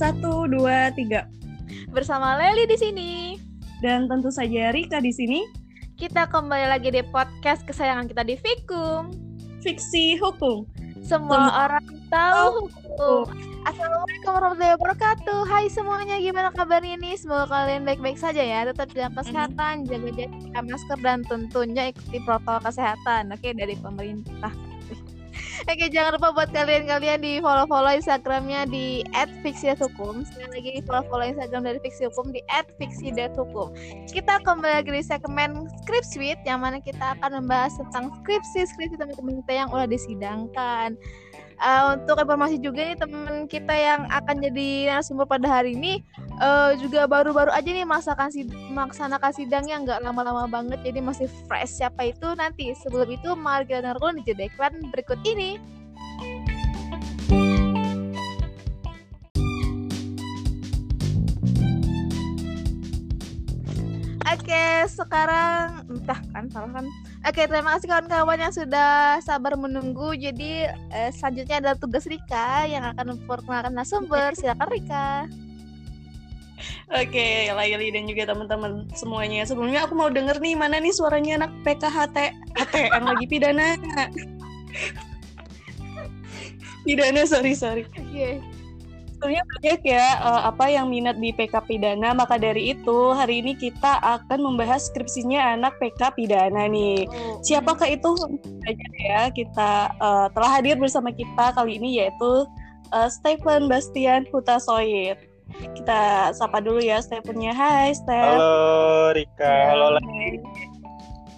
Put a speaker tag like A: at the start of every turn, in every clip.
A: Satu, dua, tiga.
B: Bersama Leli di sini.
A: Dan tentu saja Rika di sini.
B: Kita kembali lagi di podcast kesayangan kita di Fikum.
A: Fiksi hukum.
B: Semua
A: Sem-
B: orang tahu hukum. Assalamualaikum warahmatullahi wabarakatuh. Hai semuanya, gimana kabarnya nih? Semoga kalian baik-baik saja ya. Tetap jaga kesehatan, jaga jarak, pakai masker dan tentunya ikuti protokol kesehatan. Oke dari pemerintah. Oke, jangan lupa buat kalian-kalian di follow-follow Instagramnya di @fiksihukum. Sekali lagi di follow-follow Instagram dari Fiksi Hukum di @fiksi.hukum. Kita kembali lagi di segmen Script Suite yang mana kita akan membahas tentang skripsi skripsi teman-teman kita yang udah disidangkan. Eh, untuk informasi juga nih teman kita yang akan jadi narasumber pada hari ini eh, juga baru-baru aja nih melaksanakan sid melaksanakan sidangnya nggak lama-lama banget jadi masih fresh siapa itu nanti. Sebelum itu mari kita dengar dulu di jeda berikut ini Oke, sekarang entah kan salah kan. Oke, terima kasih kawan-kawan yang sudah sabar menunggu. Jadi eh, selanjutnya adalah tugas Rika yang akan memperkenalkan narasumber. Silakan Rika.
A: Oke, Laili dan juga teman-teman semuanya. Sebelumnya aku mau denger nih mana nih suaranya anak PKHT HT yang lagi pidana. pidana, sorry sorry.
B: Oke.
A: Sebenarnya banyak ya eh, apa yang minat di PK pidana. Maka dari itu hari ini kita akan membahas skripsinya anak PK pidana nih. Siapakah itu? Aja ya kita eh, telah hadir bersama kita kali ini yaitu eh, Stephen Bastian Hutasoid. Kita sapa dulu ya Stephennya. Hai Steph.
C: Halo Rika, halo lagi.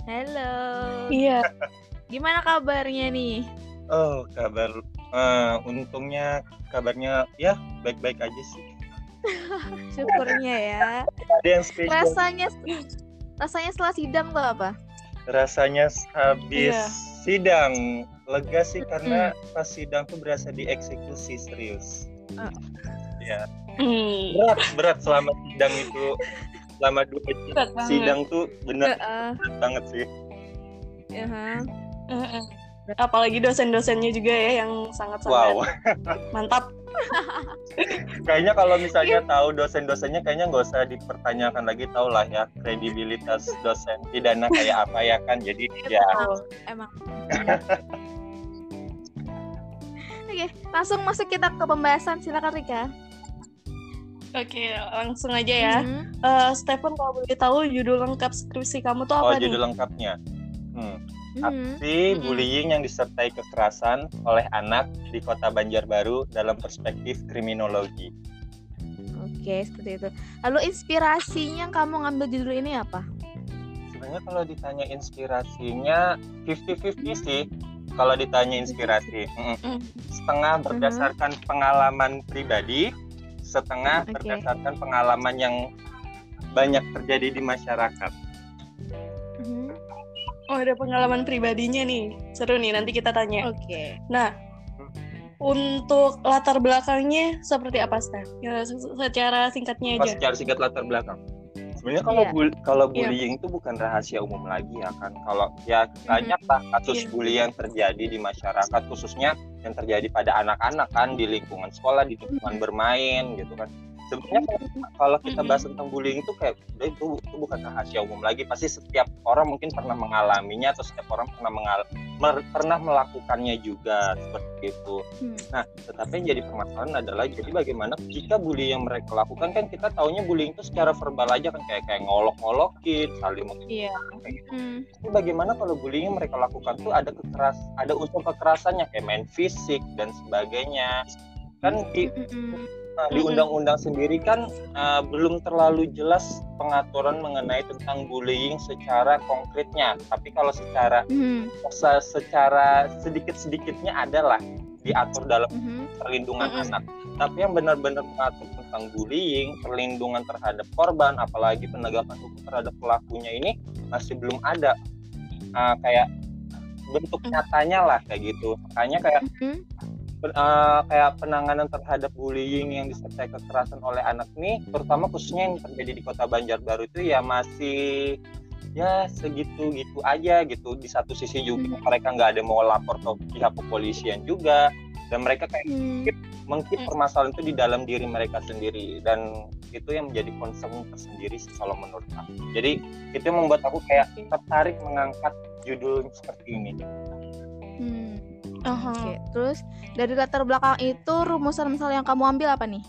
B: Halo.
A: Iya.
B: Gimana kabarnya nih?
C: Oh kabar, eh, untungnya kabarnya ya baik-baik aja sih.
B: Syukurnya ya.
C: Ada yang spesial.
B: Rasanya rasanya setelah sidang tuh apa?
C: Rasanya habis
A: Iya.
C: sidang lega sih karena pas sidang tuh berasa dieksekusi serius.
B: Ah.
C: Ya
A: Hmm.
C: berat berat selama sidang itu selama dua jam
A: Berat banget.
C: sidang tuh bener
B: Heeh.
C: berat banget sih.
B: Ya, ha.
A: Heeh. Apalagi dosen-dosennya juga ya yang sangat-sangat
C: Wow,
A: mantap.
C: kayaknya kalau misalnya tahu dosen-dosennya kayaknya nggak usah dipertanyakan lagi tau lah ya kredibilitas dosen pidana kayak apa ya kan. Jadi ya
B: Emang. Oke, langsung masuk kita ke pembahasan. Silakan Rika.
A: Oke, langsung aja ya.
B: Mhm.
A: Eh, Stephen kalau boleh tahu judul lengkap skripsi kamu tuh
C: oh
A: apa nih?
C: judul lengkapnya. Hmm.
B: Mhm.
C: Aksi
A: Mm-mm.
C: bullying yang disertai kekerasan oleh anak di Kota Banjarbaru dalam perspektif kriminologi.
B: Oke, seperti itu. Lalu inspirasinya kamu ngambil judul ini apa?
C: Sebenarnya kalau ditanya inspirasinya 50-50 sih. Kalau ditanya inspirasi, Mm-mm.
A: Mm.
C: setengah berdasarkan pengalaman pribadi, setengah
B: Oke.
C: berdasarkan pengalaman yang banyak terjadi di masyarakat.
B: Mhm.
A: Oh, ada pengalaman pribadinya nih. Seru nih, nanti kita tanya.
B: Oke.
A: Nah, untuk latar belakangnya seperti apa, Steph? Ya, se- secara singkatnya aja.
C: secara singkat latar belakang. Sebenarnya kalau
B: Iya.
C: bul- kalau
A: Iya.
C: bullying itu bukan rahasia umum lagi ya kan. Kalau ya banyak lah kasus
A: Iya.
C: bully yang terjadi di masyarakat khususnya yang terjadi pada anak-anak kan di lingkungan sekolah, di lingkungan
A: Mhm.
C: bermain gitu kan. Sebenarnya kalau- kita bahas tentang bullying itu kayak udah itu itu bukan rahasia umum lagi. Pasti setiap orang mungkin pernah mengalaminya atau setiap orang pernah mengal mer- pernah melakukannya juga seperti itu.
B: Hmm.
C: Nah, tetapi yang jadi permasalahan adalah jadi bagaimana jika bully yang mereka lakukan kan kita taunya bullying itu secara verbal aja kan kayak kayak ngolok-ngolokin, saling
B: Iya.
C: kayak gitu.
B: Hmm.
C: Tapi bagaimana kalau bullying yang mereka lakukan tuh ada kekeras, ada unsur kekerasannya kayak main fisik dan sebagainya. Kan di. Nah, di undang-undang sendiri kan uh, belum terlalu jelas pengaturan mengenai tentang bullying secara konkretnya. Tapi kalau secara
B: Mhm.
C: se- secara sedikit-sedikitnya adalah diatur dalam
B: Mhm.
C: perlindungan
A: Mm-mm.
C: anak. Tapi yang benar-benar mengatur tentang bullying, perlindungan terhadap korban, apalagi penegakan hukum terhadap pelakunya ini masih belum ada. Uh, kayak bentuk
A: Mm.
C: nyatanya lah kayak gitu. Makanya kayak
B: Mhm.
C: pen- eh, kayak penanganan terhadap bullying yang disertai kekerasan oleh anak ini, terutama khususnya yang terjadi di kota Banjarbaru itu ya masih ya segitu gitu aja gitu. Di satu sisi juga
B: Hmm.
C: mereka nggak ada mau lapor ke pihak kepolisian juga, dan mereka kayak
B: Hmm.
C: mengkip permasalahan itu di dalam diri mereka sendiri dan itu yang menjadi concern tersendiri sih kalau menurut aku jadi itu yang membuat aku kayak tertarik mengangkat judul seperti ini
B: Hmm.
A: Aha.
B: Oke, terus dari latar belakang itu rumusan masalah yang kamu ambil apa nih?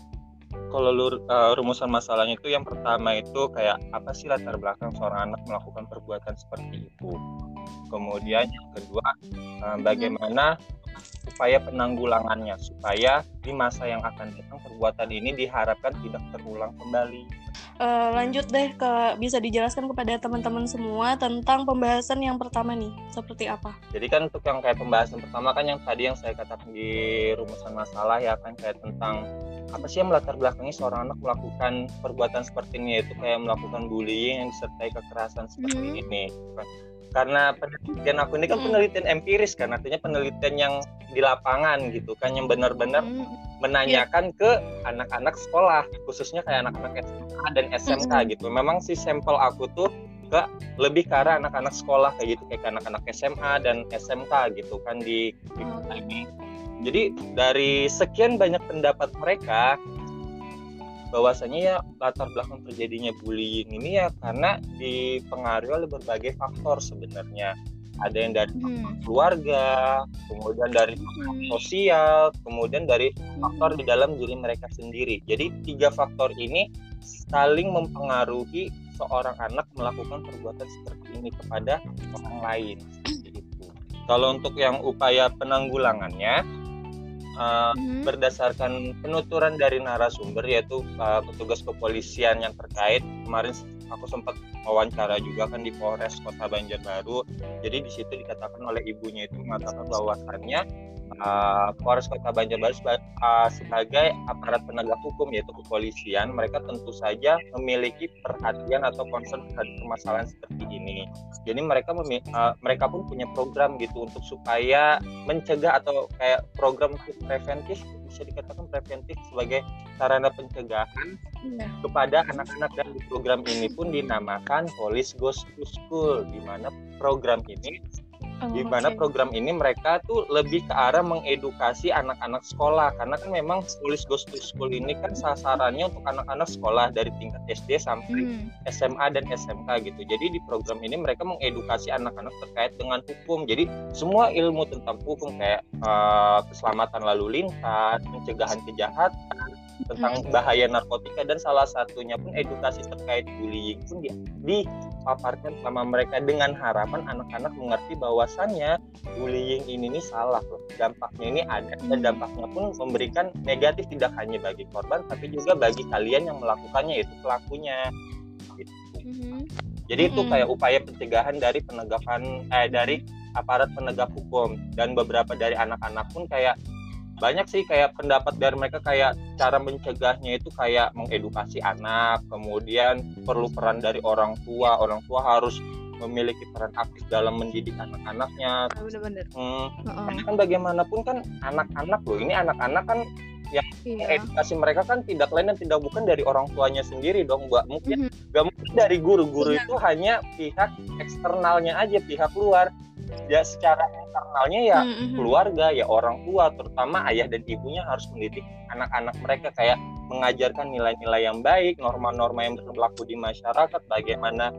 C: kalau lu uh, rumusan masalahnya itu yang pertama itu kayak apa sih latar belakang seorang anak melakukan perbuatan seperti itu kemudian yang kedua uh, bagaimana upaya penanggulangannya supaya di masa yang akan datang perbuatan ini diharapkan tidak terulang kembali
A: Eh, lanjut deh ke bisa dijelaskan kepada teman-teman semua tentang pembahasan yang pertama nih seperti apa?
C: Jadi kan untuk yang kayak pembahasan pertama kan yang tadi yang saya katakan di rumusan masalah ya kan kayak tentang apa sih yang melatar belakangi seorang anak melakukan perbuatan seperti ini yaitu kayak melakukan bullying yang disertai kekerasan seperti
B: Mhm.
C: ini. Karena penelitian aku ini kan
A: Mhm.
C: penelitian empiris kan artinya penelitian yang di lapangan gitu kan yang benar-benar
B: Hmm.
C: menanyakan ke anak-anak sekolah khususnya kayak anak-anak SMA dan SMK
A: Mm-mm.
C: gitu. Memang si sampel aku tuh ke lebih ke arah anak-anak sekolah kayak gitu kayak anak-anak SMA dan SMK gitu kan di, di
B: Oh.
C: ini. Jadi dari sekian banyak pendapat mereka bahwasanya ya latar belakang terjadinya bullying ini ya karena dipengaruhi oleh berbagai faktor sebenarnya. Ada yang dari
B: Hmm.
C: keluarga, kemudian dari
B: Hmm.
C: sosial, kemudian dari faktor di dalam diri mereka sendiri. Jadi tiga faktor ini saling mempengaruhi seorang anak melakukan perbuatan seperti ini kepada orang lain. Kalau untuk yang upaya penanggulangannya, uh,
B: Hmm.
C: berdasarkan penuturan dari narasumber yaitu uh, petugas kepolisian yang terkait kemarin aku sempat wawancara juga kan di Polres Kota Banjarbaru. Jadi di situ dikatakan oleh ibunya itu mengatakan bahwasannya uh, Polres Kota Banjarbaru uh, sebagai aparat penegak hukum yaitu kepolisian mereka tentu saja memiliki perhatian atau concern terhadap permasalahan seperti ini. Jadi mereka uh, mereka pun punya program gitu untuk supaya mencegah atau kayak program preventif bisa dikatakan preventif sebagai sarana pencegahan
B: Iya.
C: kepada anak-anak dan di program ini pun dinamakan Police Goes to School di mana program ini di mana program ini mereka tuh lebih ke arah mengedukasi anak-anak sekolah karena kan memang Police Goes to School ini kan sasarannya untuk anak-anak sekolah dari tingkat SD sampai
B: Hmm.
C: SMA dan SMK gitu. Jadi di program ini mereka mengedukasi anak-anak terkait dengan hukum. Jadi semua ilmu tentang hukum kayak eh, keselamatan lalu lintas, pencegahan kejahatan, tentang bahaya narkotika dan salah satunya pun edukasi terkait bullying pun di, dipaparkan sama mereka dengan harapan anak-anak mengerti bahwasannya bullying ini nih salah loh. Dampaknya ini ada dan
B: Hmm.
C: dampaknya pun memberikan negatif tidak hanya bagi korban tapi juga bagi kalian yang melakukannya yaitu pelakunya. Gitu.
B: Hmm.
C: Jadi itu
A: Mm-mm.
C: kayak upaya pencegahan dari penegakan eh dari aparat penegak hukum dan beberapa dari anak-anak pun kayak banyak sih kayak pendapat dari mereka kayak cara mencegahnya itu kayak mengedukasi anak, kemudian perlu peran dari orang tua, orang tua harus memiliki peran aktif dalam mendidik anak-anaknya.
B: Ah, Bener-bener.
C: Hmm, karena kan bagaimanapun kan anak-anak loh, ini anak-anak kan
B: Iya.
C: edukasi mereka kan tidak lain dan tidak bukan dari orang tuanya sendiri dong, mbak. Mungkin
B: Mhm.
C: nggak mungkin dari guru-guru
A: Iya.
C: itu hanya pihak eksternalnya aja pihak luar ya secara internalnya ya
A: Mm-mm.
C: keluarga ya orang tua terutama ayah dan ibunya harus mendidik anak-anak mereka kayak mengajarkan nilai-nilai yang baik norma-norma yang berlaku di masyarakat bagaimana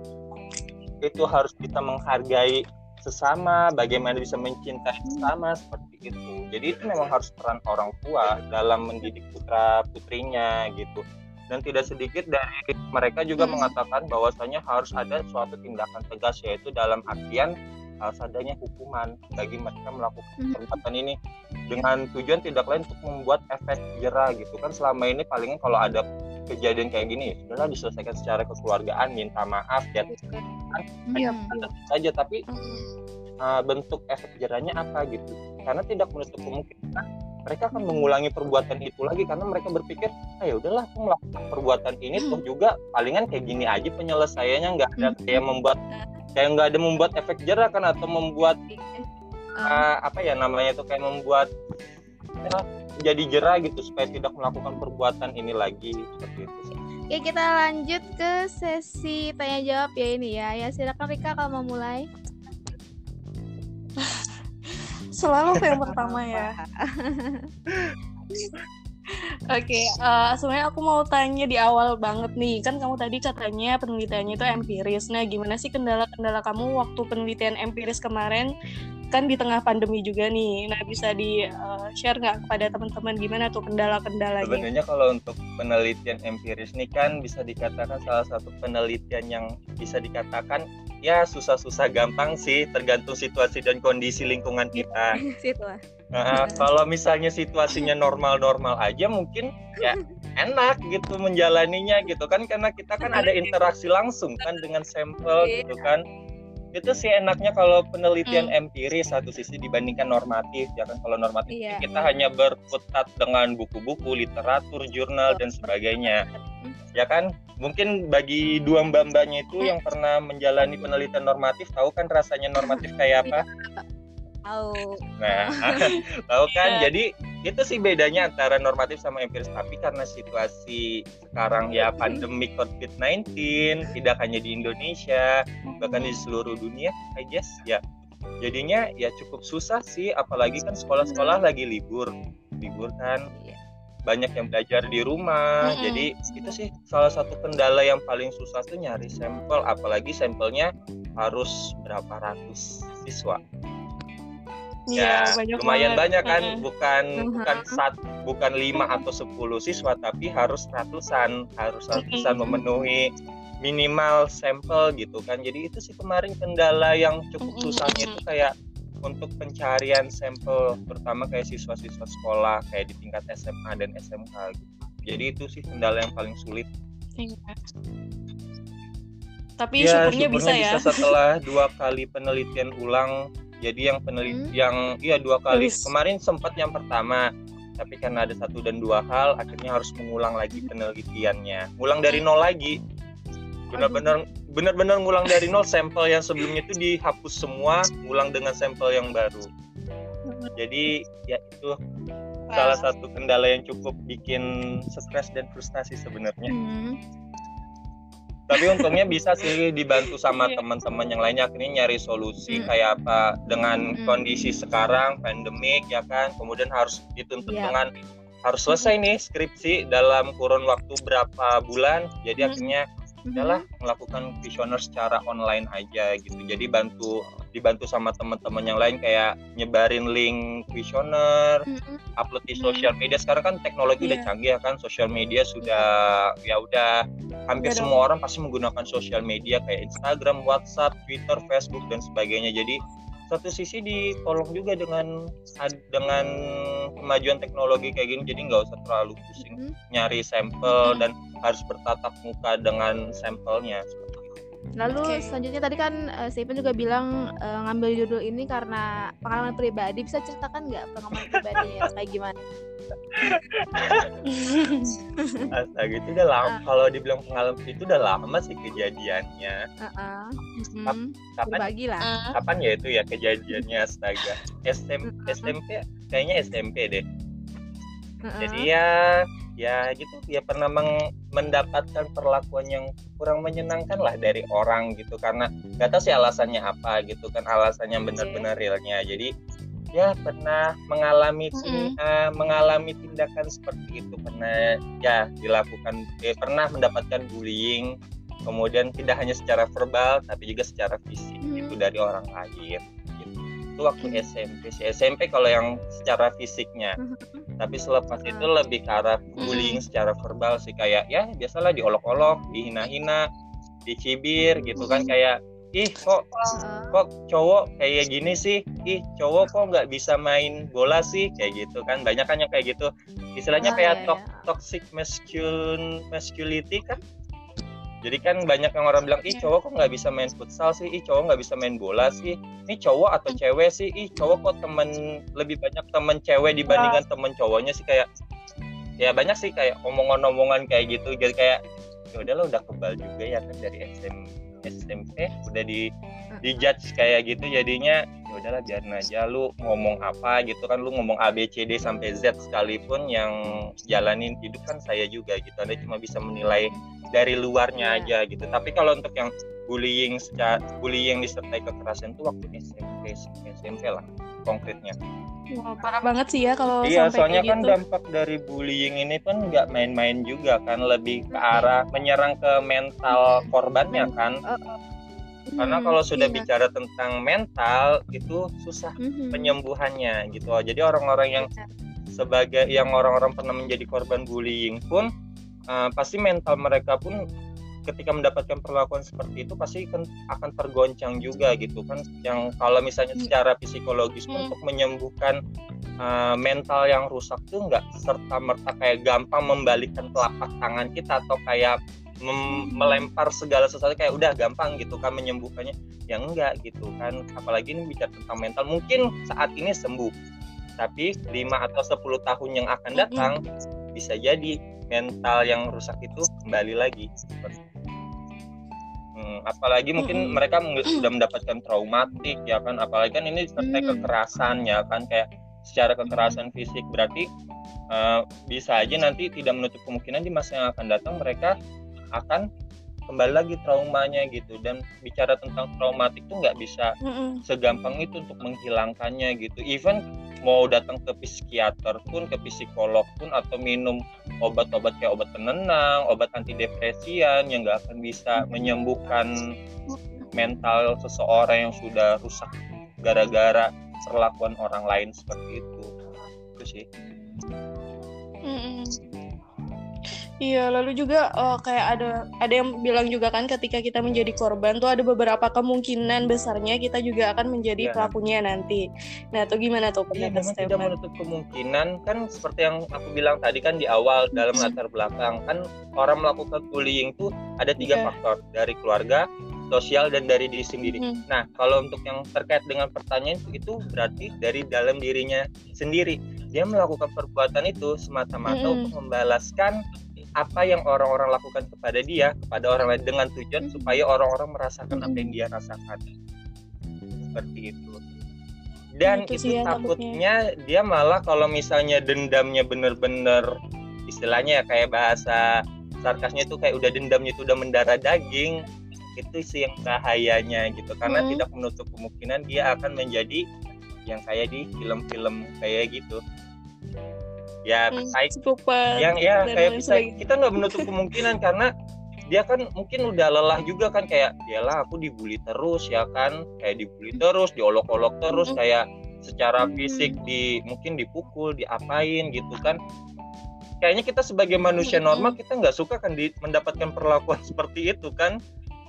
C: itu harus bisa menghargai sesama bagaimana bisa mencintai sesama seperti itu jadi itu memang harus peran orang tua dalam mendidik putra putrinya gitu dan tidak sedikit dari mereka juga
A: Hmm.
C: mengatakan bahwasanya harus ada suatu tindakan tegas yaitu dalam artian harus adanya hukuman bagi mereka melakukan
B: Mhm.
C: perbuatan ini dengan tujuan tidak lain untuk membuat efek jerah gitu kan selama ini palingan kalau ada kejadian kayak gini ya sudahlah diselesaikan secara kekeluargaan minta maaf ya
A: Iya.
B: Hmm.
C: saja tapi
A: Mm-mm.
C: uh, bentuk efek jerahnya apa gitu karena tidak menutup kemungkinan mereka akan mengulangi perbuatan itu lagi karena mereka berpikir ah ya udahlah aku melakukan perbuatan ini toh juga palingan kayak gini aja penyelesaiannya nggak ada
B: Hmm.
C: kayak membuat kayak nggak ada membuat efek jerah kan atau membuat uh, apa ya namanya itu kayak membuat ya, jadi jerah gitu supaya tidak melakukan perbuatan ini lagi seperti itu sih.
B: Oke, kita lanjut ke sesi tanya jawab ya ini ya. Ya silakan Rika kalau mau mulai.
A: Selalu yang pertama ya. Oke, uh, sebenarnya aku mau tanya di awal banget nih, kan kamu tadi katanya penelitiannya itu empiris. Nah, gimana sih kendala-kendala kamu waktu penelitian empiris kemarin? Kan di tengah pandemi juga nih. Nah, bisa di uh, share nggak kepada teman-teman gimana tuh kendala-kendalanya?
C: Sebenarnya kalau untuk penelitian empiris nih kan bisa dikatakan salah satu penelitian yang bisa dikatakan ya susah-susah gampang sih, tergantung situasi dan kondisi lingkungan kita.
B: Situasi.
C: Nah, kalau misalnya situasinya normal-normal aja mungkin ya enak gitu menjalaninya gitu kan karena kita kan ada interaksi langsung kan dengan sampel gitu kan. Itu sih enaknya kalau penelitian hmm. empiris satu sisi dibandingkan normatif ya kan. Kalau normatif iya. kita hanya berkutat dengan buku-buku literatur jurnal dan sebagainya. Ya kan? Mungkin bagi dua mbak-mbaknya itu yang pernah menjalani penelitian normatif tahu kan rasanya normatif kayak apa
B: tahu.
C: Nah tahu. kan? Yeah. jadi itu sih bedanya antara normatif sama empiris. Tapi karena situasi sekarang ya pandemi COVID-19 tidak hanya di Indonesia bahkan di seluruh dunia I guess ya. Jadinya ya cukup susah sih apalagi kan sekolah-sekolah lagi libur. Libur kan iya. banyak yang belajar di rumah. Hmm. jadi itu sih salah satu kendala yang paling susah tuh nyari sampel. Apalagi sampelnya harus berapa ratus siswa
A: ya,
C: ya lumayan banget. banyak kan bukan uh-huh. bukan sat bukan lima atau sepuluh siswa tapi harus ratusan harus ratusan memenuhi minimal sampel gitu kan. Jadi itu sih kemarin kendala yang cukup susahnya itu kayak untuk pencarian sampel terutama kayak siswa-siswa sekolah kayak di tingkat SMA dan SMK gitu. Jadi itu sih kendala yang paling sulit. Iya.
A: tapi ya, syukurnya, bisa, bisa ya.
C: setelah dua kali penelitian ulang jadi yang peneliti hmm. yang iya dua kali Terus. kemarin sempat yang pertama. Tapi karena ada satu dan dua hal akhirnya harus mengulang lagi penelitiannya. Ngulang dari nol lagi. Benar-benar benar-benar ngulang dari nol. Sampel yang sebelumnya itu dihapus semua ngulang dengan sampel yang baru. Jadi ya itu salah satu kendala yang cukup bikin stres dan frustasi sebenarnya. Hmm tapi untungnya bisa sih dibantu sama iya. teman-teman yang lainnya akhirnya nyari solusi hmm. kayak apa dengan hmm. kondisi sekarang pandemik ya kan kemudian harus dituntut yeah. dengan harus selesai nih skripsi dalam kurun waktu berapa bulan jadi hmm. akhirnya adalah melakukan visioner secara online aja gitu jadi bantu dibantu sama teman-teman yang lain kayak nyebarin link visioner, mm-hmm. upload di sosial media. Sekarang kan teknologi yeah. udah iya. canggih ya kan, sosial media sudah ya udah hampir yeah, semua orang pasti menggunakan sosial media kayak Instagram, WhatsApp, Twitter, Facebook dan sebagainya. Jadi satu sisi ditolong juga dengan dengan kemajuan teknologi kayak gini jadi nggak usah terlalu pusing mm-hmm. nyari sampel mm-hmm. dan harus bertatap muka dengan sampelnya
B: Lalu okay. selanjutnya tadi kan uh, Stephen juga bilang uh, ngambil judul ini karena pengalaman pribadi. Bisa ceritakan nggak pengalaman pribadinya kayak gimana?
C: Astaga itu udah lama. Uh. Kalau dibilang pengalaman itu udah lama sih kejadiannya. Uh -uh.
B: Mm-hmm. Kapan? lah.
C: Kapan ya itu ya kejadiannya astaga. SM, uh -huh. SMP kayaknya SMP deh. Uh -uh. Jadi ya ya gitu. Ya pernah meng, mendapatkan perlakuan yang kurang menyenangkan lah dari orang gitu. Karena nggak tahu sih alasannya apa gitu kan. Alasannya benar-benar realnya. Jadi ya pernah mengalami mm -hmm. uh, mengalami tindakan seperti itu. Pernah ya dilakukan eh, pernah mendapatkan bullying. Kemudian tidak hanya secara verbal tapi juga secara fisik mm -hmm. itu dari orang lain itu waktu SMP sih. SMP kalau yang secara fisiknya. Mm-hmm. tapi selepas itu lebih ke arah bullying mm-hmm. secara verbal sih. Kayak ya biasalah diolok-olok dihina-hina dicibir gitu kan. Mm-hmm. kayak ih kok kok cowok kayak gini sih? Ih cowok kok nggak bisa main bola sih? Kayak gitu kan. Banyak kan yang kayak gitu. Istilahnya ah, kayak iya, iya. toxic masculine masculinity kan jadi kan banyak yang orang bilang ih cowok kok nggak bisa main futsal sih? Ih cowok nggak bisa main bola sih? Ini cowok atau cewek sih? Ih cowok kok temen lebih banyak temen cewek dibandingkan iya. temen cowoknya sih? Kayak ya banyak sih kayak omongan-omongan kayak gitu. Jadi kayak ya udahlah udah kebal juga ya kan dari SM, SMP udah di di judge kayak gitu jadinya ya udahlah biarin aja lu ngomong apa gitu kan lu ngomong A B C D sampai Z sekalipun yang jalanin hidup kan saya juga gitu anda cuma bisa menilai dari luarnya yeah. aja gitu tapi kalau untuk yang bullying secara bullying disertai kekerasan itu waktu SMP SMP lah konkretnya
A: Wah, parah banget sih ya kalau
C: Iya,
A: sampai
C: soalnya kan
A: gitu.
C: dampak dari bullying ini kan nggak main-main juga kan, lebih ke arah menyerang ke mental korbannya kan. Karena
B: Hmm,
C: kalau sudah
B: iya.
C: bicara tentang mental itu susah
B: Mhm.
C: penyembuhannya gitu. Jadi orang-orang yang sebagai yang orang-orang pernah menjadi korban bullying pun eh, pasti mental mereka pun ketika mendapatkan perlakuan seperti itu pasti akan, akan tergoncang juga gitu kan yang kalau misalnya
B: Hmm.
C: secara psikologis
A: Hmm.
C: untuk menyembuhkan eh, mental yang rusak tuh nggak serta merta kayak gampang membalikkan telapak tangan kita atau kayak melempar segala sesuatu kayak udah gampang gitu kan menyembuhkannya. Ya enggak gitu kan. Apalagi ini bicara tentang mental. Mungkin saat ini sembuh tapi 5 atau 10 tahun yang akan datang bisa jadi mental yang rusak itu kembali lagi. Hmm, apalagi mungkin
A: Mm-mm.
C: mereka sudah mendapatkan traumatik ya kan. Apalagi kan ini disertai kekerasan ya kan. Kayak secara kekerasan fisik. Berarti eh, bisa aja nanti tidak menutup kemungkinan di masa yang akan datang mereka akan kembali lagi traumanya gitu. Dan bicara tentang traumatik tuh nggak bisa
A: Mm-mm.
C: segampang itu untuk menghilangkannya gitu. Even mau datang ke psikiater pun ke psikolog pun atau minum obat-obat kayak obat penenang obat antidepresian yang nggak akan bisa menyembuhkan mental seseorang yang sudah rusak gara-gara perlakuan orang lain seperti itu. Itu sih.
A: Mm-mm. Iya, lalu juga eh, kayak ada ada yang bilang juga kan ketika kita menjadi korban tuh ada beberapa kemungkinan besarnya kita juga akan menjadi
C: Iya.
A: pelakunya nanti. Nah, tuh gimana tuh
C: Iya,
A: pendapat
C: tidak
A: Stefan?
C: menutup kemungkinan kan seperti yang aku bilang tadi kan di awal dalam latar belakang kan orang melakukan bullying itu ada tiga
A: Iya.
C: faktor dari keluarga, sosial dan dari diri sendiri.
A: Mhm.
C: Nah kalau untuk yang terkait dengan pertanyaan itu, berarti dari dalam dirinya sendiri dia melakukan perbuatan itu semata-mata
A: Mhm.
C: untuk membalaskan apa yang orang-orang lakukan kepada dia kepada orang lain dengan tujuan
A: Mhm.
C: supaya orang-orang merasakan apa yang dia rasakan. Seperti itu. Dan
A: Itu
C: itu
A: ya
C: takutnya dia malah kalau misalnya dendamnya bener-bener istilahnya ya kayak bahasa sarkasnya itu kayak udah dendamnya itu udah mendarah daging itu sih yang bahayanya gitu. Karena
A: Hmm.
C: tidak menutup kemungkinan dia akan menjadi yang kayak di film-film kayak gitu ya
A: Hmm,
C: baik
A: psikopat
C: yang ya
A: dan
C: kayak bisa
A: sebagainya.
C: kita nggak menutup kemungkinan karena dia kan mungkin udah lelah juga kan kayak yalah aku dibully terus ya kan kayak dibully terus diolok-olok terus
A: Mm-mm.
C: kayak secara
A: Mm-mm.
C: fisik di mungkin dipukul diapain gitu kan kayaknya kita sebagai manusia
A: Mm-mm.
C: normal kita nggak suka kan di, mendapatkan perlakuan seperti itu kan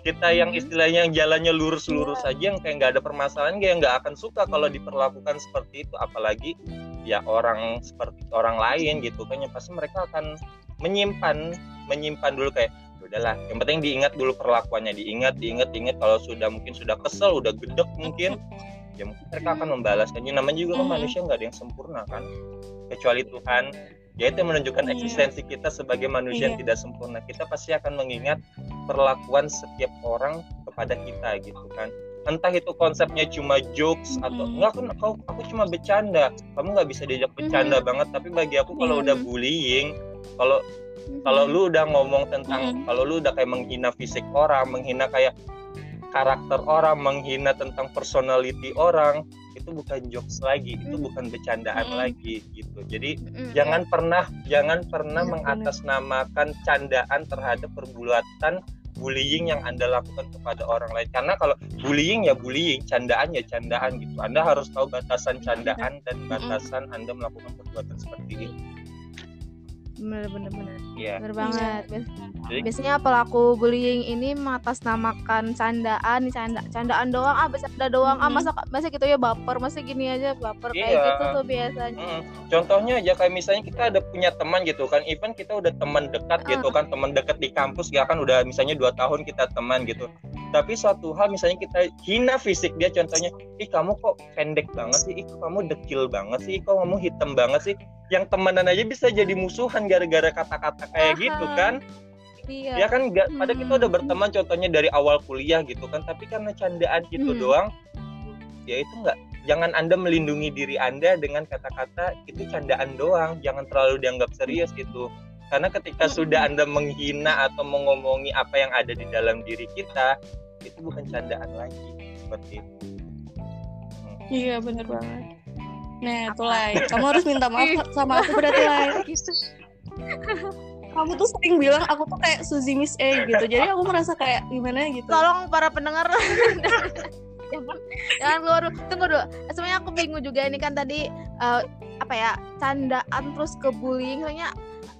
C: kita yang
A: Mhm.
C: istilahnya yang jalannya lurus-lurus
A: Iya.
C: saja yang kayak nggak ada permasalahan kayak nggak akan suka kalau diperlakukan seperti itu. Apalagi ya orang seperti orang lain gitu kan yang pasti mereka akan menyimpan menyimpan dulu kayak "Ya udahlah yang penting diingat dulu perlakuannya diingat diingat diingat. Kalau sudah mungkin sudah kesel udah gedek mungkin ya mungkin mereka akan membalaskannya namanya juga kan manusia nggak ada yang sempurna kan kecuali Tuhan ya itu yang menunjukkan
A: Iya.
C: eksistensi kita sebagai manusia yang
A: Iya.
C: tidak sempurna kita pasti akan mengingat perlakuan setiap orang kepada kita gitu kan entah itu konsepnya cuma jokes atau
A: Mhm.
C: enggak kan aku, aku cuma bercanda kamu nggak bisa diajak bercanda banget tapi bagi aku kalau
A: Iya.
C: udah bullying kalau kalau lu udah ngomong tentang kalau lu udah kayak menghina fisik orang menghina kayak karakter orang menghina tentang personality orang itu bukan jokes lagi itu
B: Mhm.
C: bukan bercandaan
A: Mhm.
C: lagi gitu jadi
B: Mm-mm.
C: jangan pernah jangan pernah
A: benar.
C: mengatasnamakan candaan terhadap perbuatan bullying yang anda lakukan kepada orang lain karena kalau bullying ya bullying candaan ya candaan gitu anda harus tahu batasan candaan dan batasan anda melakukan perbuatan seperti itu
B: bener bener bener.
C: Ya
B: bener banget. Bias-
C: Jadi-
B: biasanya pelaku bullying ini mengatasnamakan candaan canda candaan doang ah bercanda doang ah
A: Mhm.
B: masa masa gitu ya baper masa gini aja baper kayak
C: Iya.
B: gitu tuh biasanya.
C: Mm, Contohnya aja kayak misalnya kita ada punya teman gitu kan, even kita udah teman dekat gitu kan, teman dekat di kampus ya kan udah misalnya dua tahun kita teman gitu. Tapi suatu hal misalnya kita hina fisik dia contohnya, ih kamu kok pendek banget sih, ih kamu dekil banget sih, ih kok kamu hitam banget sih. Yang temenan aja bisa jadi musuhan gara-gara kata-kata kayak
B: Aha.
C: gitu kan.
B: iya
C: Ya kan nggak, pada kita udah
B: Hmm.
C: berteman contohnya dari awal kuliah gitu kan, tapi karena candaan gitu
B: Hmm.
C: doang, ya itu nggak. Jangan anda melindungi diri anda dengan kata-kata itu candaan doang, jangan terlalu dianggap serius gitu. Karena ketika
A: Hmm.
C: sudah anda menghina atau mengomongi apa yang ada di dalam diri kita, itu bukan candaan lagi seperti itu. Hmm.
A: Iya bener banget. Nah, tuh Lai, kamu harus minta maaf sama aku berarti Lai.
B: gitu
A: Kamu tuh sering bilang aku tuh kayak Suzy Miss A gitu. Jadi aku merasa kayak gimana gitu.
B: tolong para pendengar jangan jangan keluar dulu. tunggu dulu sebenarnya aku bingung juga ini kan tadi eh, apa ya candaan terus ke bullying soalnya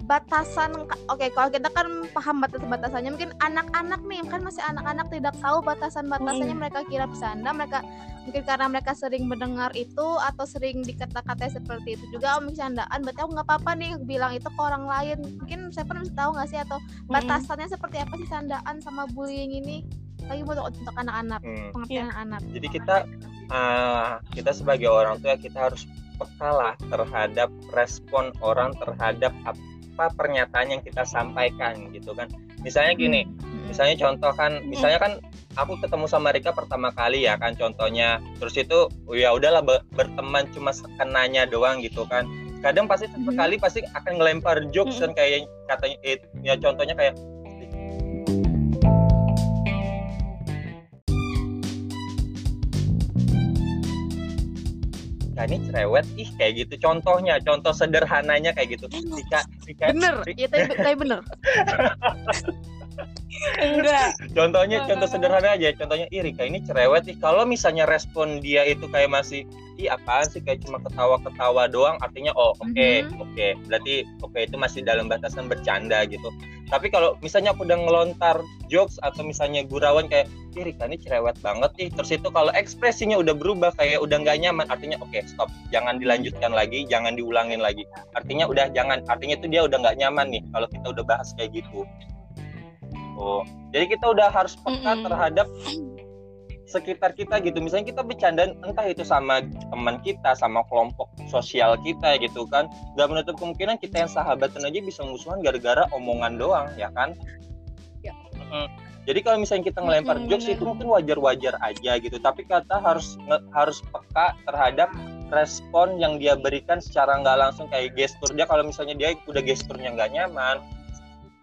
B: batasan oke kalau kita kan paham batas-batasannya mungkin anak-anak nih kan masih anak-anak tidak tahu batasan-batasannya
A: Mm.
B: mereka kira bercanda mereka mungkin karena mereka sering mendengar itu atau sering dikata-katai seperti itu juga oh candaan berarti aku nggak apa-apa nih bilang itu ke orang lain. Mungkin saya pernah tahu nggak sih atau batasannya seperti apa sih candaan sama bullying ini? Lagi buat untuk anak-anak
C: Hmm.
B: pengertian anak.
C: Jadi kita uh, kita sebagai orang tua kita harus peka lah terhadap respon orang terhadap apa pernyataan yang kita sampaikan gitu kan. Misalnya gini,
B: Hmm.
C: misalnya contoh kan, misalnya kan aku ketemu sama Rika pertama kali ya kan contohnya. Terus itu ya udahlah be- berteman cuma sekenanya doang gitu kan. Kadang pasti sekali pasti akan ngelempar jokes kan kayak katanya eh, ya contohnya kayak Rika ini cerewet. Ih kayak gitu. Contohnya contoh sederhananya kayak gitu. Rika Rika
B: bener.
C: Ri-
B: ya tapi, tapi bener
A: Enggak.
C: contohnya contoh sederhana aja contohnya ih Rika ini cerewet nih. Kalau misalnya respon dia itu kayak masih ih apaan sih? Kayak cuma ketawa-ketawa doang artinya oh oke
B: Mhm.
C: oke berarti oke itu masih dalam batasan bercanda gitu. Tapi kalau misalnya aku udah ngelontar jokes atau misalnya gurauan kayak ih Rika ini cerewet banget nih. Terus itu kalau ekspresinya udah berubah kayak udah nggak nyaman artinya oke stop. Jangan dilanjutkan lagi jangan diulangin lagi. Artinya udah jangan artinya itu dia udah nggak nyaman nih kalau kita udah bahas kayak gitu oh. Jadi kita udah harus peka terhadap sekitar kita gitu. Misalnya kita bercanda entah itu sama teman kita sama kelompok sosial kita gitu kan. Nggak menutup kemungkinan kita yang sahabatan aja bisa musuhan gara-gara omongan doang ya kan?
B: Ya.
C: Jadi kalau misalnya kita ngelempar
A: Mm-mm,
C: jokes
A: bener.
C: itu mungkin wajar-wajar aja gitu. Tapi kita harus harus peka terhadap respon yang dia berikan secara nggak langsung kayak gestur dia kalau misalnya dia udah gesturnya nggak nyaman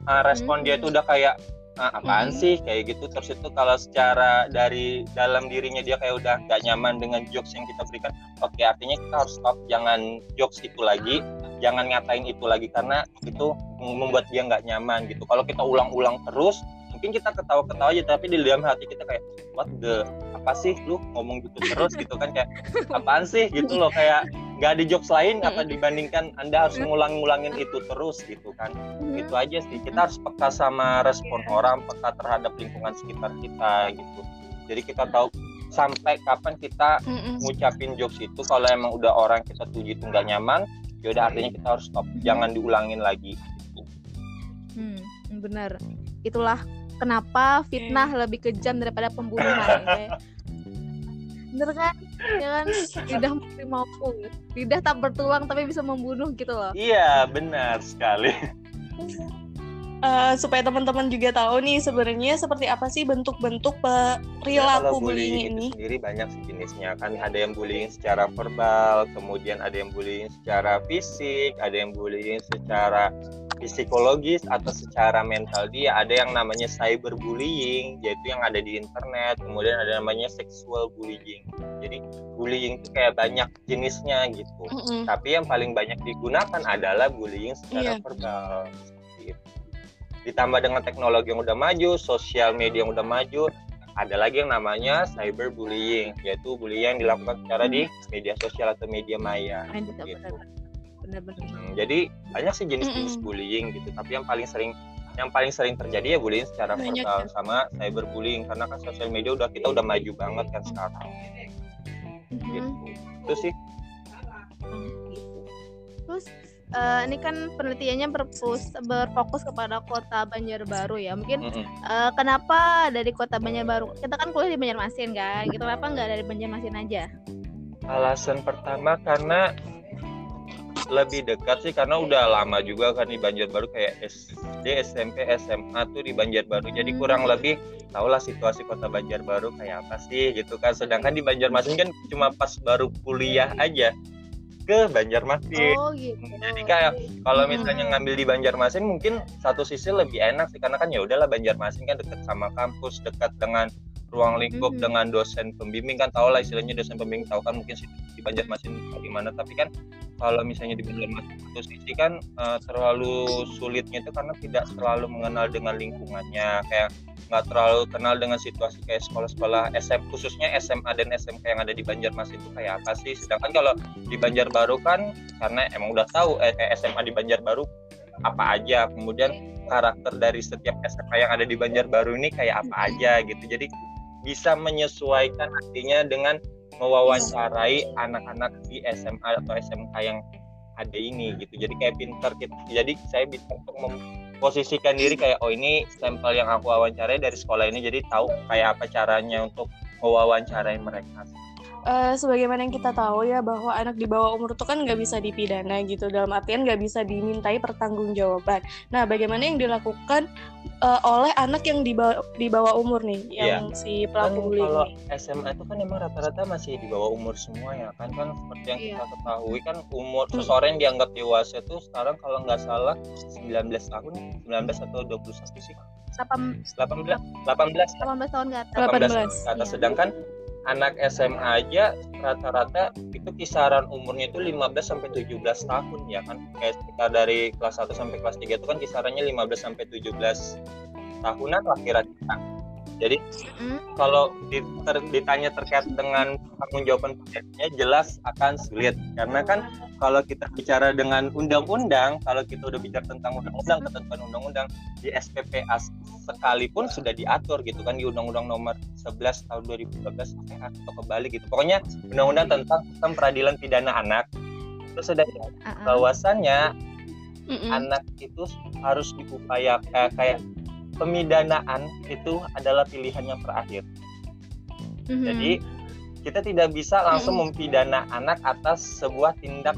C: ah, respon dia
B: Hmm.
C: tuh udah kayak ah, apaan
A: Hmm.
C: sih? Kayak gitu. Terus itu kalau secara dari dalam dirinya dia kayak udah nggak nyaman dengan jokes yang kita berikan oke artinya kita harus stop. Jangan jokes itu lagi. Jangan ngatain itu lagi karena itu membuat dia nggak nyaman gitu. Kalau kita ulang-ulang terus mungkin kita ketawa-ketawa aja tapi di dalam hati kita kayak what the apa sih lu ngomong gitu terus? Gitu kan kayak apaan sih? Gitu loh kayak nggak ada jokes lain apa dibandingkan anda harus ngulang-ngulangin itu terus gitu kan. Itu aja sih kita harus peka sama respon orang peka terhadap lingkungan sekitar kita gitu. Jadi kita tahu sampai kapan kita ngucapin jokes itu kalau emang udah orang kita tuju itu nggak nyaman ya udah artinya kita harus stop jangan diulangin lagi. Gitu.
B: Hmm, bener. Itulah kenapa fitnah lebih kejam daripada pembunuhan. ya. Bener kan? Ya kan? Lidah mati mampu. Lidah tak bertulang tapi bisa membunuh gitu loh.
C: iya benar sekali
A: Eh, supaya teman-teman juga tahu nih sebenarnya seperti apa sih bentuk-bentuk
C: Ya,
A: perilaku
C: kalau
A: bullying
C: itu
A: ini.
C: sendiri banyak sih jenisnya kan ada yang bullying secara verbal kemudian ada yang bullying secara fisik ada yang bullying secara psikologis atau secara mental dia ada yang namanya cyberbullying yaitu yang ada di internet kemudian ada namanya sexual bullying jadi bullying itu kayak banyak jenisnya gitu
A: Mm-mm.
C: tapi yang paling banyak digunakan adalah bullying secara
A: Iya.
C: verbal itu. Ditambah dengan teknologi yang udah maju sosial media yang udah maju ada lagi yang namanya cyberbullying yaitu bullying yang dilakukan secara di media sosial atau media maya gitu.
B: Benar-benar.
C: Hmm, jadi banyak sih jenis-jenis bullying gitu tapi yang paling sering yang paling sering terjadi ya bullying secara
A: Banyak
C: verbal
A: ya.
C: sama cyberbullying karena kan sosial media udah kita udah maju banget kan sekarang
B: Mhm.
C: gitu itu sih
B: Terus eh, ini kan penelitiannya berfokus berfokus kepada kota Banjarbaru ya. Mungkin
C: Mm-mm.
B: eh, kenapa dari kota Banjarbaru? Kita kan kuliah di Banjarmasin kan. Gitu kenapa nggak dari Banjarmasin aja?
C: Alasan pertama karena lebih dekat sih karena udah lama juga kan di Banjarbaru kayak SD, SMP, SMA tuh di Banjarbaru. Jadi
B: Hmm.
C: kurang lebih tahulah situasi kota Banjarbaru kayak apa sih gitu kan. Sedangkan di Banjarmasin kan cuma pas baru kuliah aja ke Banjarmasin.
B: Oh gitu.
C: Jadi kayak kalau
A: Hmm.
C: misalnya ngambil di Banjarmasin mungkin satu sisi lebih enak sih karena kan ya udahlah Banjarmasin kan dekat sama kampus, dekat dengan ruang lingkup
B: Mhm.
C: dengan dosen pembimbing kan tau lah istilahnya dosen pembimbing tahu kan mungkin di Banjarmasin gimana tapi kan kalau misalnya di Banjarmasin itu sisi kan uh, terlalu sulitnya itu karena tidak selalu mengenal dengan lingkungannya kayak nggak terlalu kenal dengan situasi kayak sekolah-sekolah SM khususnya SMA dan SMK yang ada di Banjarmasin itu kayak apa sih? Sedangkan kalau di Banjarbaru kan karena emang udah tahu eh, SMA di Banjarbaru apa aja. Kemudian karakter dari setiap SMA yang ada di Banjarbaru ini kayak apa aja gitu. Jadi bisa menyesuaikan artinya dengan mewawancarai anak-anak di SMA atau SMK yang ada ini gitu. Jadi kayak pinter gitu. Jadi saya bisa untuk memposisikan diri kayak oh ini sampel yang aku wawancarai dari sekolah ini jadi tahu kayak apa caranya untuk mewawancarai mereka
A: uh, sebagaimana yang kita tahu ya bahwa anak di bawah umur itu kan nggak bisa dipidana gitu dalam artian nggak bisa dimintai pertanggungjawaban. Nah, bagaimana yang dilakukan uh, oleh anak yang di bawah, di bawah umur nih yang yeah. si pelaku kan bullying
C: kalau SMA itu kan emang rata-rata masih di bawah umur semua ya kan kan seperti yang yeah. kita ketahui kan umur hmm. seseorang yang dianggap dewasa itu sekarang kalau nggak salah 19 tahun 19 atau 21 sih 18 18 18 18
B: tahun ke atas
C: 18, 18 ke atas yeah. sedangkan anak SMA aja rata-rata itu kisaran umurnya itu 15 sampai 17 tahun ya kan? Kayak sekitar dari kelas 1 sampai kelas 3 itu kan kisarannya 15 sampai 17 tahunan lah kira-kira jadi mm. kalau ditanya terkait dengan tanggung jawaban pekerjaannya jelas akan sulit karena kan kalau kita bicara dengan undang-undang, kalau kita udah bicara tentang undang-undang, ketentuan undang-undang di SPPA sekalipun sudah diatur gitu kan di Undang-Undang Nomor 11 tahun 2012 atau kembali gitu. Pokoknya undang-undang tentang sistem peradilan pidana anak itu sudah uh-uh. bahwasannya anak itu harus diupayakan eh, kayak pemidanaan itu adalah pilihan yang terakhir. Mm-hmm. Jadi kita tidak bisa langsung mempidana anak atas sebuah tindak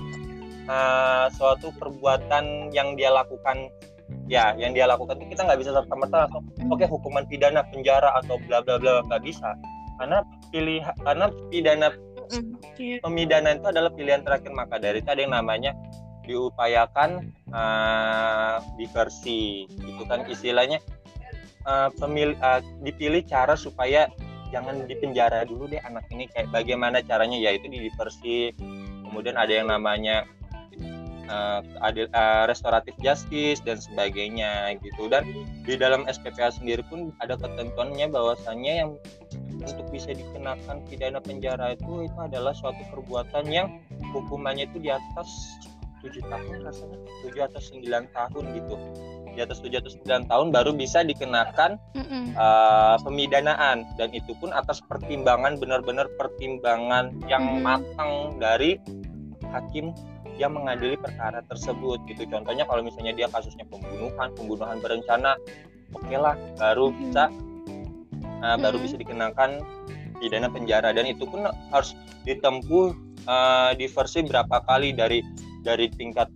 C: uh, suatu perbuatan yang dia lakukan. Ya yang dia lakukan itu kita nggak bisa serta merta langsung oke okay, hukuman pidana penjara atau bla bla bla nggak bisa. Karena pilih karena pidana pemidanaan itu adalah pilihan terakhir. Maka dari itu ada yang namanya diupayakan uh, diversi. Itu kan istilahnya uh, uh, dipilih cara supaya jangan dipenjara dulu deh anak ini kayak bagaimana caranya yaitu di diversi kemudian ada yang namanya uh, adil, uh, restoratif justice dan sebagainya gitu. Dan di dalam SPPA sendiri pun ada ketentuannya bahwasannya yang untuk bisa dikenakan pidana penjara itu itu adalah suatu perbuatan yang hukumannya itu di atas tujuh tahun rasanya tujuh atau sembilan tahun gitu di atas 7 atau 9 tahun baru bisa dikenakan uh, pemidanaan. Dan itu pun atas pertimbangan benar-benar pertimbangan yang mm matang dari hakim yang mengadili perkara tersebut gitu. Contohnya kalau misalnya dia kasusnya pembunuhan pembunuhan berencana oke okay lah baru mm -hmm. bisa uh, baru bisa dikenakan pidana penjara. Dan itu pun harus ditempuh uh, diversi berapa kali dari dari tingkat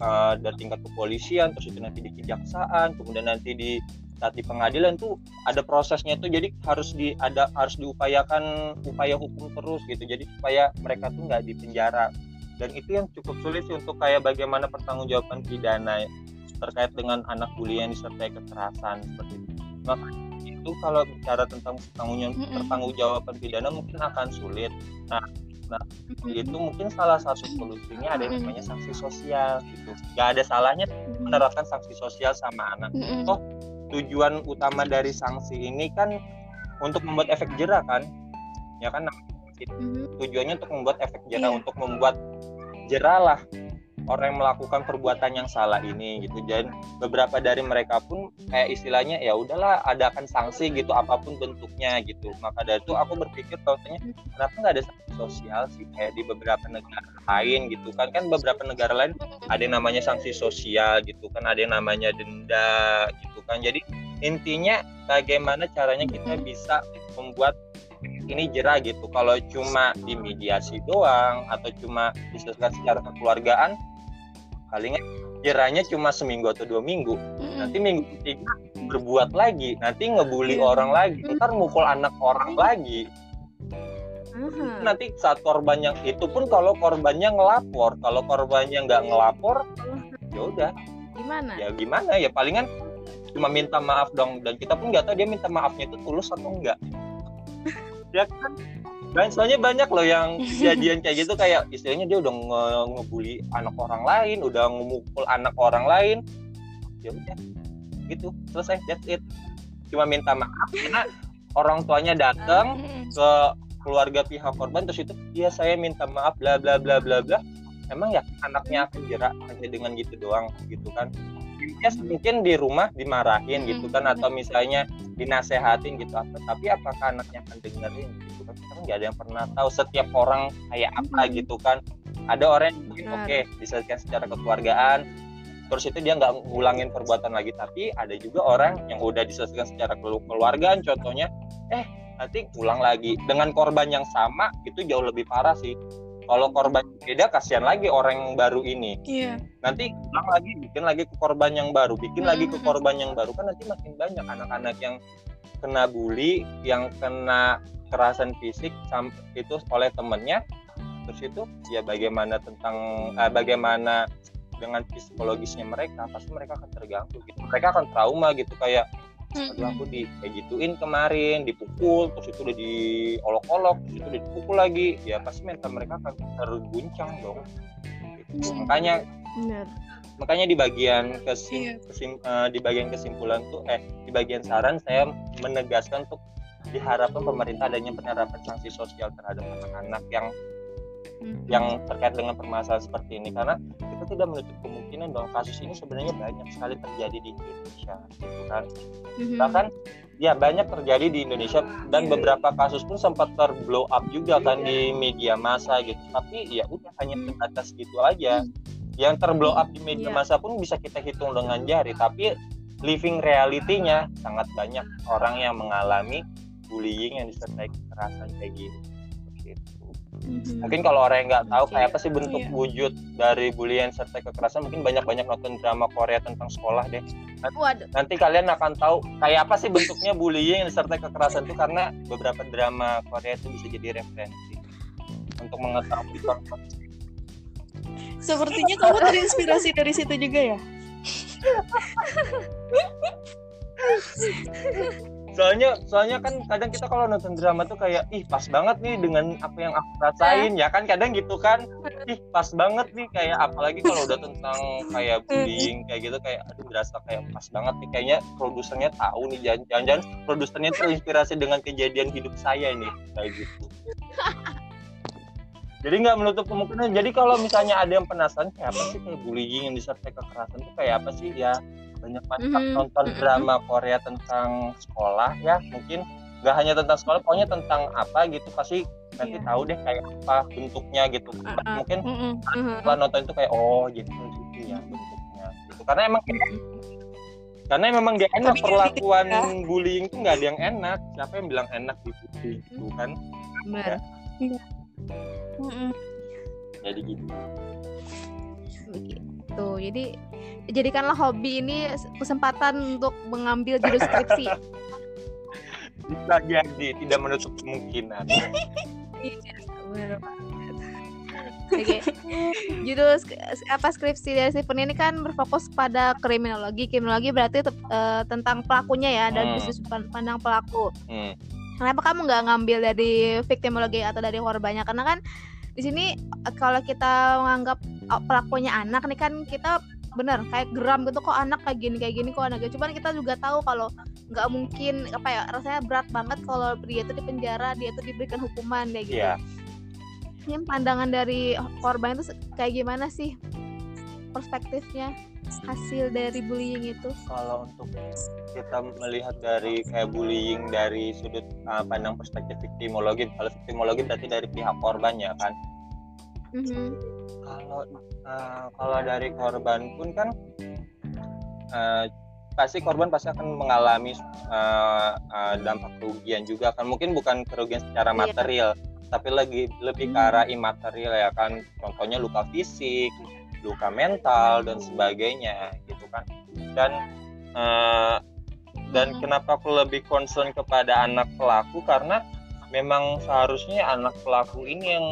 C: uh, dari tingkat kepolisian terus itu nanti di kejaksaan kemudian nanti di saat di pengadilan tuh ada prosesnya tuh jadi harus di ada harus diupayakan upaya hukum terus gitu jadi supaya mereka tuh nggak dipenjara dan itu yang cukup sulit sih untuk kayak bagaimana pertanggungjawaban pidana terkait dengan anak bully yang disertai kekerasan seperti itu. Maka itu kalau bicara tentang pertanggungjawaban pidana mungkin akan sulit. Nah Nah, itu mungkin salah satu solusinya ada yang namanya sanksi sosial gitu. Gak ada salahnya menerapkan sanksi sosial sama anak. Oh, tujuan utama dari sanksi ini kan untuk membuat efek jerah kan? Ya kan tujuannya untuk membuat efek jerah, yeah. untuk membuat jerah lah orang yang melakukan perbuatan yang salah ini gitu. Dan beberapa dari mereka pun kayak istilahnya ya udahlah adakan sanksi gitu apa pun bentuknya gitu. Maka dari itu aku berpikir contohnya kenapa nggak ada sanksi sosial sih? Kayak di beberapa negara lain gitu kan. Kan beberapa negara lain ada yang namanya sanksi sosial gitu kan ada yang namanya denda gitu kan. Jadi intinya bagaimana caranya kita bisa membuat ini jerah gitu. Kalau cuma di mediasi doang atau cuma diselesaikan secara kekeluargaan palingnya kiranya cuma seminggu atau dua minggu. Mm-hmm. nanti minggu ketiga berbuat lagi nanti ngebully mm-hmm. orang lagi ntar mukul anak orang lagi. Mm-hmm. nanti saat korban yang itu pun kalau korbannya ngelapor kalau korbannya nggak ngelapor ya udah.
B: Gimana?
C: Ya gimana ya palingan cuma minta maaf dong dan kita pun nggak tahu dia minta maafnya itu tulus atau enggak ya kan dan soalnya banyak loh yang kejadian kayak gitu kayak istilahnya dia udah nge ngebully anak orang lain udah ngemukul anak orang lain. Ya udah gitu selesai that's it. Cuma minta maaf karena orang tuanya datang ke keluarga pihak korban terus itu iya saya minta maaf bla bla bla bla bla. Emang ya anaknya akan jerak hanya dengan gitu doang gitu kan ya mungkin di rumah dimarahin gitu kan atau misalnya dinasehatin gitu apa. Tapi apakah anaknya akan dengerin gitu kan? Kita kan nggak ada yang pernah tahu setiap orang kayak apa gitu kan. Ada orang yang mungkin oke okay, diselesaikan secara kekeluargaan terus itu dia nggak ngulangin perbuatan lagi. Tapi ada juga orang yang udah diselesaikan secara keluargaan contohnya eh nanti ulang lagi. Dengan korban yang sama itu jauh lebih parah sih kalau korban beda kasihan lagi orang yang baru ini.
A: Iya.
C: nanti ulang lagi bikin lagi ke korban yang baru bikin lagi ke korban yang baru kan nanti makin banyak anak-anak yang kena bully yang kena kekerasan fisik itu oleh temennya. Terus itu ya bagaimana tentang eh, bagaimana dengan psikologisnya mereka pasti mereka akan terganggu gitu. Mereka akan trauma gitu kayak aduh aku di kayak gituin kemarin dipukul terus itu udah diolok-olok terus itu udah dipukul lagi ya pasti mental mereka akan terguncang dong gitu. makanya
B: Bener.
C: makanya di bagian
A: Iya.
C: kesim, kesim- eh, di bagian kesimpulan tuh eh di bagian saran saya menegaskan untuk diharapkan pemerintah adanya penerapan sanksi sosial terhadap anak-anak yang
B: Hmm.
C: yang terkait dengan permasalahan seperti ini. Karena kita tidak menutup kemungkinan bahwa kasus ini sebenarnya banyak sekali terjadi di Indonesia gitu kan.
B: Mhm.
C: bahkan ya banyak terjadi di Indonesia dan beberapa kasus pun sempat terblow up juga kan di media massa gitu. Tapi ya udah hanya sebatas gitu aja. Yang terblow up di media
B: Iya.
C: massa pun bisa kita hitung dengan jari. Tapi living reality-nya sangat banyak orang yang mengalami bullying yang disertai kekerasan kayak gini Seperti
B: Mhm.
C: mungkin kalau orang yang nggak tahu
B: Oke.
C: kayak apa sih bentuk
A: Iya.
C: wujud dari bullying serta kekerasan mungkin banyak-banyak nonton drama Korea tentang sekolah deh
B: Waduh.
C: nanti kalian akan tahu kayak apa sih bentuknya bullying disertai kekerasan itu karena beberapa drama Korea itu bisa jadi referensi untuk mengetahui konsep
A: Sepertinya kamu terinspirasi dari situ juga ya?
C: soalnya soalnya kan kadang kita kalau nonton drama tuh kayak ih pas banget nih dengan apa yang aku rasain. Ya kan kadang gitu kan. Ih pas banget nih kayak apalagi kalau udah tentang kayak bullying kayak gitu kayak aduh berasa kayak pas banget nih. Kayaknya produsernya tahu nih jangan- jangan-jangan produsernya terinspirasi dengan kejadian hidup saya nih kayak gitu. Jadi nggak menutup kemungkinan. Jadi kalau misalnya ada yang penasaran kayak apa sih kayak bullying yang disertai kekerasan itu kayak apa sih? Ya banyak banget
B: Mhm,
C: nonton
B: mhm.
C: drama Korea tentang sekolah ya mungkin nggak hanya tentang sekolah pokoknya tentang apa gitu pasti nanti
A: Iya.
C: tahu deh kayak apa bentuknya gitu
A: Uh-uh.
C: mungkin
A: Mm-mm.
B: Mhm.
C: setelah nonton itu kayak oh jadi gitu ya bentuknya gitu karena emang karena memang dia enak
A: Tapi
C: perlakuan
A: ya.
C: bullying tuh nggak ada yang enak siapa yang bilang enak di bullying gitu kan
B: Bener.
A: Mm-mm.
C: jadi gitu
B: Begitu. Jadi jadikanlah hobi ini kesempatan untuk mengambil judul skripsi.
C: bisa jadi tidak menutup kemungkinan
B: Iya, banget. Oke, judul apa skripsi dari Stephen ini kan berfokus pada kriminologi. Kriminologi berarti te- eh, tentang pelakunya ya, dan
C: Hmm.
B: pandang pelaku.
C: hmm.
B: Kenapa kamu nggak ngambil dari victimologi atau dari korbannya? Karena kan di sini kalau kita menganggap oh, pelakunya anak nih kan kita bener kayak geram gitu kok anak kayak gini kayak gini kok anak gitu. Cuman kita juga tahu kalau nggak mungkin apa ya rasanya berat banget kalau dia itu di penjara dia itu diberikan hukuman kayak gitu.
C: Iya.
B: Ini pandangan dari korban itu kayak gimana sih perspektifnya hasil dari bullying itu?
C: kalau untuk kita melihat dari kayak bullying dari sudut uh, pandang perspektif victimologi kalau victimologi berarti dari pihak korban ya kan
B: Mhm.
C: kalau uh, kalau dari korban pun kan uh, pasti korban pasti akan mengalami uh, uh, dampak kerugian juga kan mungkin bukan kerugian secara
B: Iya.
C: material tapi lagi lebih ke
B: Hmm.
C: arah imaterial ya kan contohnya luka fisik luka mental dan sebagainya gitu kan dan uh, dan
B: Hmm.
C: kenapa aku lebih concern kepada anak pelaku karena memang seharusnya anak pelaku ini yang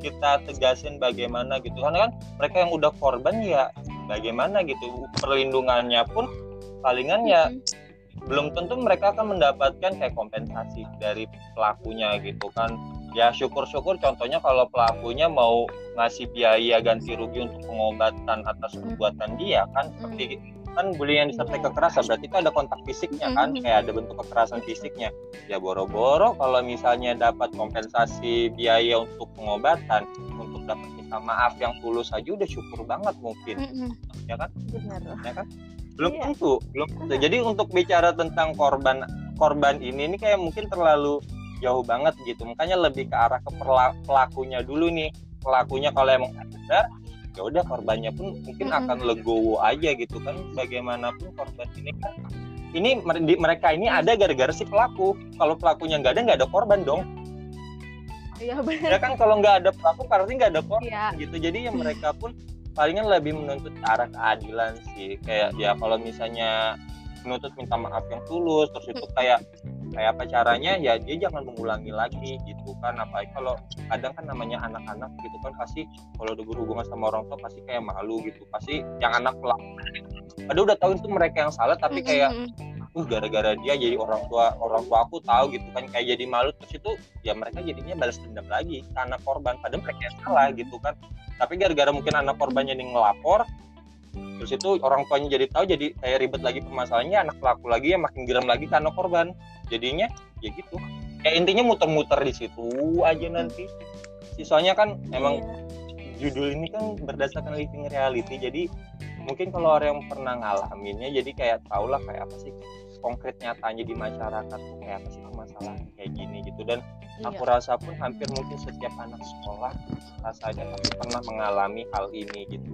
C: kita tegasin bagaimana gitu. Karena kan mereka yang udah korban ya bagaimana gitu. Perlindungannya pun palingan ya belum tentu mereka akan mendapatkan kayak kompensasi dari pelakunya gitu kan. Ya syukur-syukur contohnya kalau pelakunya mau ngasih biaya ganti rugi untuk pengobatan atas perbuatan dia kan seperti kan bullying yang disertai kekerasan berarti itu ada kontak fisiknya kan? Kayak ada bentuk kekerasan fisiknya. Ya boro-boro kalau misalnya dapat kompensasi biaya untuk pengobatan untuk dapat minta maaf yang tulus aja udah syukur banget mungkin. Ya kan?
B: Benar
C: ya kan? Belum
B: Iya.
C: tentu belum tentu. Jadi untuk bicara tentang korban korban ini ini kayak mungkin terlalu jauh banget gitu. Makanya lebih ke arah ke pelakunya dulu nih. Pelakunya kalau emang sadar ya udah korbannya pun mungkin
B: Mm-mm.
C: akan legowo aja gitu kan. Bagaimanapun korban ini kan ini mereka ini ada gara-gara si pelaku. Kalau pelakunya nggak ada nggak ada korban dong.
B: Iya
C: ya
B: benar
C: kan kalau nggak ada pelaku berarti nggak ada korban
B: iya.
C: gitu. Jadi ya mereka pun palingan lebih menuntut arah keadilan sih. Kayak ya kalau misalnya menuntut minta maaf yang tulus terus itu kayak kayak apa caranya? Ya dia jangan mengulangi lagi gitu kan. Apalagi kalau kadang kan namanya anak-anak gitu kan pasti kalau udah berhubungan sama orang tua pasti kayak malu gitu. Pasti yang anak pelaku padahal udah tahu itu mereka yang salah tapi kayak uh gara-gara dia jadi orang tua orang tua aku tahu gitu kan. Kayak jadi malu terus itu ya mereka jadinya balas dendam lagi anak korban. Padahal mereka yang salah gitu kan. Tapi gara-gara mungkin anak korbannya ini ngelapor terus itu orang tuanya jadi tahu jadi kayak ribet lagi permasalahannya anak pelaku lagi yang makin geram lagi anak korban. Jadinya ya gitu. Ya intinya muter-muter di situ aja nanti. Sisanya kan emang judul ini kan berdasarkan living reality jadi mungkin kalau orang yang pernah ngalaminnya jadi kayak tau lah kayak apa sih konkret nyatanya di masyarakat tuh kayak apa sih permasalahan kayak gini gitu. Dan
B: Iya.
C: aku rasa pun hampir mungkin setiap anak sekolah rasanya pasti pernah mengalami hal ini gitu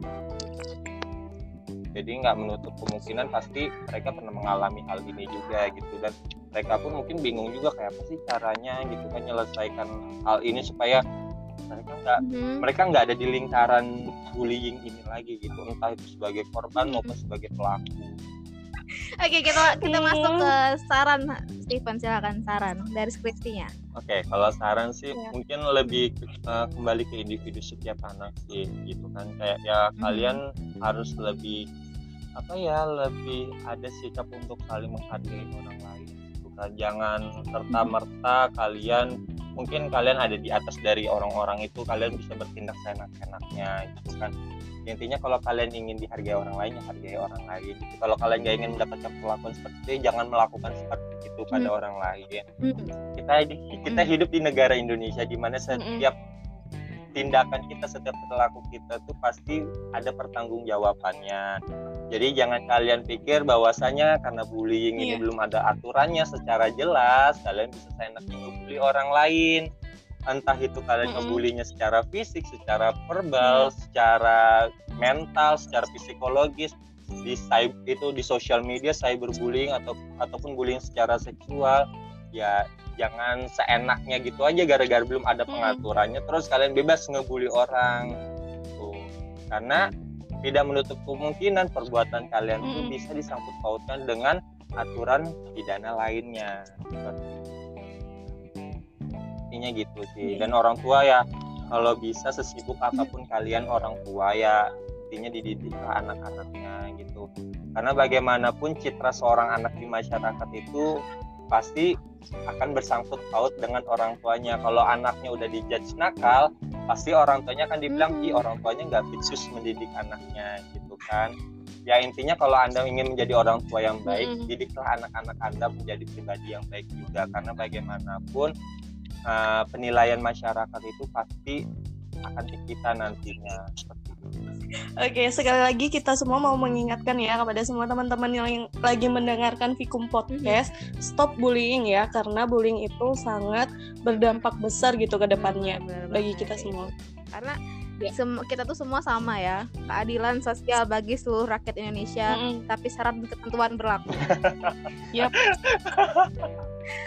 C: jadi nggak menutup kemungkinan pasti mereka pernah mengalami hal ini juga gitu. Dan mereka pun mungkin bingung juga kayak apa sih caranya gitu kan menyelesaikan hal ini supaya mereka nggak
B: Mhm.
C: mereka nggak ada di lingkaran bullying ini lagi gitu. Entah itu sebagai korban maupun sebagai pelaku
B: Oke, kita kita
A: Hmm.
B: masuk ke saran Steven silakan saran dari skripsinya.
C: Oke, kalau saran sih
B: Iya.
C: mungkin lebih eh, kembali ke individu setiap anak sih, gitu kan. Kayak ya
B: Mhm.
C: kalian harus lebih apa ya, lebih ada sikap untuk saling menghargai orang lain. Gitu kan. Jangan serta merta kalian mungkin kalian ada di atas dari orang-orang itu, kalian bisa bertindak seenak-enaknya, gitu kan. Intinya kalau kalian ingin dihargai orang lain, ya hargai orang lain. Gitu. Kalau kalian nggak ingin mendapatkan perlakuan seperti itu, jangan melakukan seperti itu pada
B: Hmm.
C: orang lain
B: Mhm.
C: kita kita hidup di negara Indonesia di mana setiap tindakan kita setiap perilaku kita tuh pasti ada pertanggungjawabannya jadi jangan kalian pikir bahwasanya karena bullying ini
A: Iya.
C: belum ada aturannya secara jelas kalian bisa seenaknya ngebully orang lain entah itu kalian
A: Mm-mm.
C: ngebulinya secara fisik, secara verbal, secara mental, secara psikologis di cyber itu di sosial media cyberbullying atau ataupun bullying secara seksual ya jangan seenaknya gitu aja gara-gara belum ada
A: Mm.
C: pengaturannya terus kalian bebas ngebully orang tuh karena tidak menutup kemungkinan perbuatan kalian itu
A: Mm.
C: bisa disangkut pautkan dengan aturan pidana lainnya intinya gitu sih.
A: Iya.
C: dan orang tua ya kalau bisa sesibuk apa pun kalian orang tua ya intinya dididiklah anak-anaknya gitu. Karena bagaimanapun citra seorang anak di masyarakat itu pasti akan bersangkut paut dengan orang tuanya. Kalau anaknya udah dijudge nakal pasti orang tuanya akan dibilang ih orang tuanya nggak becus mendidik anaknya gitu kan. Ya intinya kalau anda ingin menjadi orang tua yang baik didiklah anak-anak anda menjadi pribadi yang baik juga. Karena bagaimanapun uh, penilaian masyarakat itu pasti akan ke kita nantinya.
A: Oke, sekali lagi kita semua mau mengingatkan ya kepada semua teman-teman yang lagi mendengarkan Vikum Podcast, stop bullying ya, karena bullying itu sangat berdampak besar gitu ke depannya bagi kita semua.
B: Karena
A: Ya.
B: sem- kita tuh semua sama ya, keadilan sosial bagi seluruh rakyat Indonesia,
A: Mm-mm.
B: tapi syarat dan ketentuan berlaku.
A: Yap.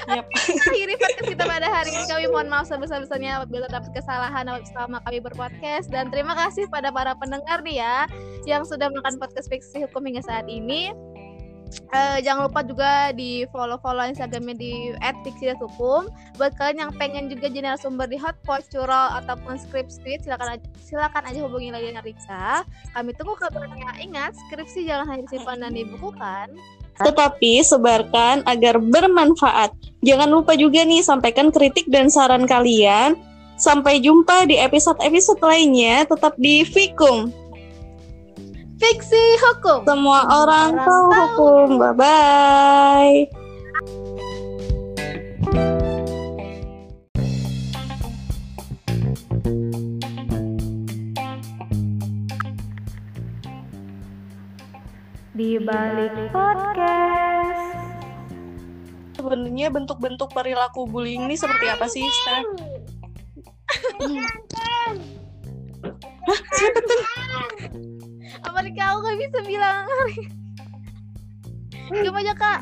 A: Yap.
B: Akhiri podcast kita pada hari ini kami mohon maaf sebesar-besarnya apabila terdapat kesalahan selama kami berpodcast dan terima kasih pada para pendengar nih ya yang sudah melakukan podcast fiksi hukum hingga saat ini. Eh, jangan lupa juga di follow follow instagramnya di @fiksi.hukum. Buat kalian yang pengen juga jadi narasumber di hotpot, curol ataupun script tweet silakan aja, silakan aja hubungi lagi dengan Rika. Kami tunggu kabarnya. Ingat skripsi jangan hanya disimpan dan dibukukan,
A: tetapi sebarkan agar bermanfaat. Jangan lupa juga nih sampaikan kritik dan saran kalian. Sampai jumpa di episode-episode lainnya tetap di Fikum.
B: Fiksi hukum.
A: Semua orang,
B: Orang
A: tahu
B: tahu.
A: hukum. Bye bye.
D: Di balik podcast.
A: Sebenarnya bentuk-bentuk perilaku bullying ini seperti apa sih, Stan? Hah, siapa tuh?
B: Apa nih kau gak bisa bilang? Gimana kak?